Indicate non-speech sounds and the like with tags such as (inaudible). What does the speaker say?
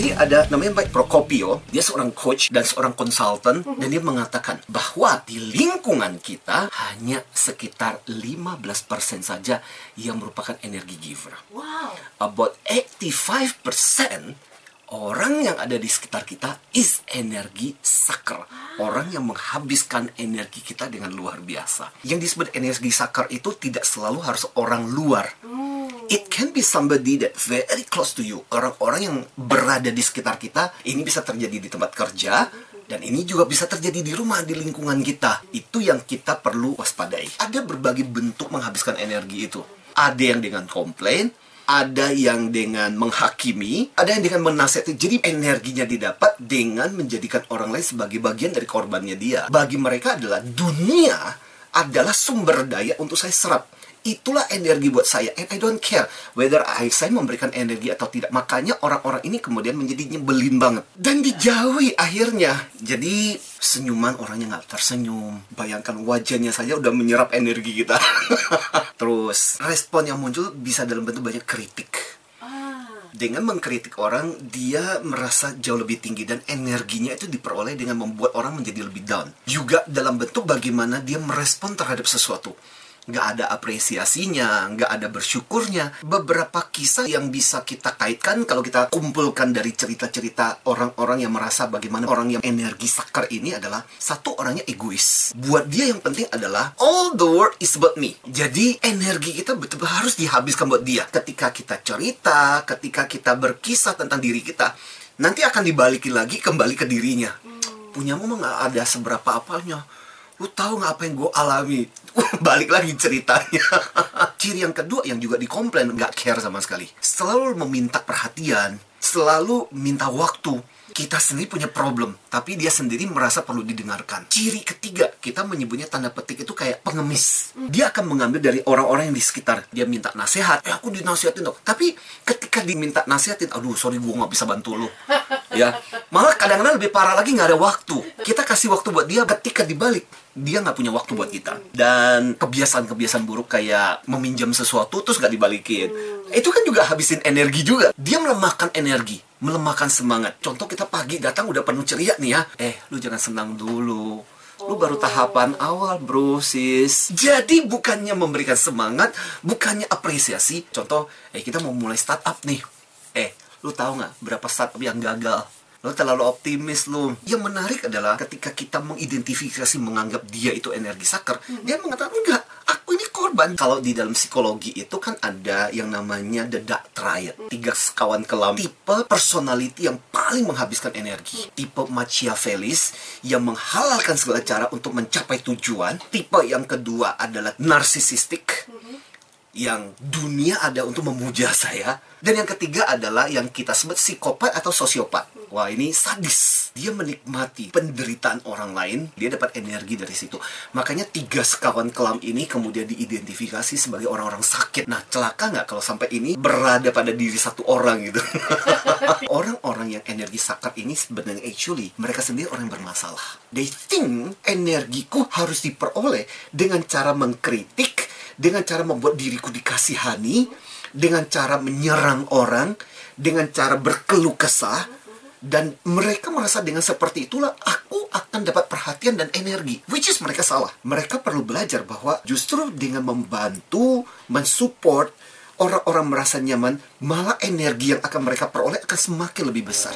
Jadi ada namanya Mike Procopio, dia seorang coach dan seorang konsultan dan dia mengatakan bahwa di lingkungan kita hanya sekitar 15% saja yang merupakan energi giver. Wow. About 85% orang yang ada di sekitar kita is energi sucker. Orang yang menghabiskan energi kita dengan luar biasa. Yang disebut energi sucker itu tidak selalu harus orang luar. It can be somebody that very close to you. Orang-orang yang berada di sekitar kita. Ini bisa terjadi di tempat kerja. Dan ini juga bisa terjadi di rumah, di lingkungan kita. Itu yang kita perlu waspadai. Ada berbagai bentuk menghabiskan energi itu. Ada yang dengan komplain, ada yang dengan menghakimi, ada yang dengan menasihati. Jadi energinya didapat dengan menjadikan orang lain sebagai bagian dari korbannya dia. Bagi mereka adalah dunia adalah sumber daya untuk saya serap. Itulah energi buat saya and I don't care whether I, saya memberikan energi atau tidak. Makanya orang-orang ini kemudian menjadi nyebelin banget dan dijauhi akhirnya. Jadi senyuman orangnya nggak tersenyum. Bayangkan wajahnya saja udah menyerap energi kita. (laughs) Terus respon yang muncul bisa dalam bentuk banyak kritik Ah. dengan mengkritik orang dia merasa jauh lebih tinggi dan energinya itu diperoleh dengan membuat orang menjadi lebih down juga dalam bentuk bagaimana dia merespon terhadap sesuatu nggak ada apresiasinya, nggak ada bersyukurnya. Beberapa kisah yang bisa kita kaitkan kalau kita kumpulkan dari cerita-cerita orang-orang yang merasa bagaimana orang yang energi sakar ini adalah satu orangnya egois. Buat dia yang penting adalah all the world is about me. Jadi energi kita betul-betul harus dihabiskan buat dia. Ketika kita cerita, ketika kita berkisah tentang diri kita, nanti akan dibalikin lagi kembali ke dirinya. Punyamu mah nggak ada seberapa apanya lu tahu nggak apa yang gue alami? (laughs) Balik lagi ceritanya. (laughs) Ciri yang kedua yang juga dikomplain nggak care sama sekali. Selalu meminta perhatian selalu minta waktu. Kita sendiri punya problem tapi dia sendiri merasa perlu didengarkan. Ciri ketiga kita menyebutnya tanda petik itu kayak pengemis. Dia akan mengambil dari orang-orang yang di sekitar. Dia minta nasihat. Eh aku dinasihatin dong. Tapi ketika diminta nasihatin aduh sorry gue nggak bisa bantu lu. (laughs) Ya. Malah kadang-kadang lebih parah lagi nggak ada waktu kita kasih waktu buat dia ketika dibalik dia nggak punya waktu buat kita. Dan kebiasaan-kebiasaan buruk kayak meminjam sesuatu terus nggak dibalikin. Itu kan juga habisin energi juga. Dia melemahkan energi melemahkan semangat. Contoh kita pagi datang udah penuh ceria nih ya. Eh lu jangan senang dulu. Lu baru tahapan awal bro sis. Jadi bukannya memberikan semangat bukannya apresiasi. Contoh eh kita mau mulai startup nih. Eh lu tahu nggak berapa startup yang gagal Lo terlalu optimis lu. Yang menarik adalah ketika kita mengidentifikasi menganggap dia itu energi saker, dia mengatakan enggak, aku ini korban. Kalau di dalam psikologi itu kan ada yang namanya the dark triad. Tiga sekawan kelam. Tipe personality yang paling menghabiskan energi. Tipe Machiavellis yang menghalalkan segala cara untuk mencapai tujuan. Tipe yang kedua adalah narsisistik yang dunia ada untuk memuja saya. Dan yang ketiga adalah yang kita sebut psikopat atau sosiopat. Wah ini sadis. Dia menikmati penderitaan orang lain dia dapat energi dari situ. Makanya tiga sekawan kelam ini kemudian diidentifikasi sebagai orang-orang sakit. Nah celaka nggak kalau sampai ini berada pada diri satu orang gitu? (laughs) Orang-orang yang energi sakit ini sebenarnya actually mereka sendiri orang yang bermasalah. They think energiku harus diperoleh dengan cara mengkritik dengan cara membuat diriku dikasihani, dengan cara menyerang orang, dengan cara berkeluh kesah, dan mereka merasa dengan seperti itulah aku akan dapat perhatian dan energi, which is mereka salah. Mereka perlu belajar bahwa justru dengan membantu, mensupport orang-orang merasa nyaman, malah energi yang akan mereka peroleh akan semakin lebih besar.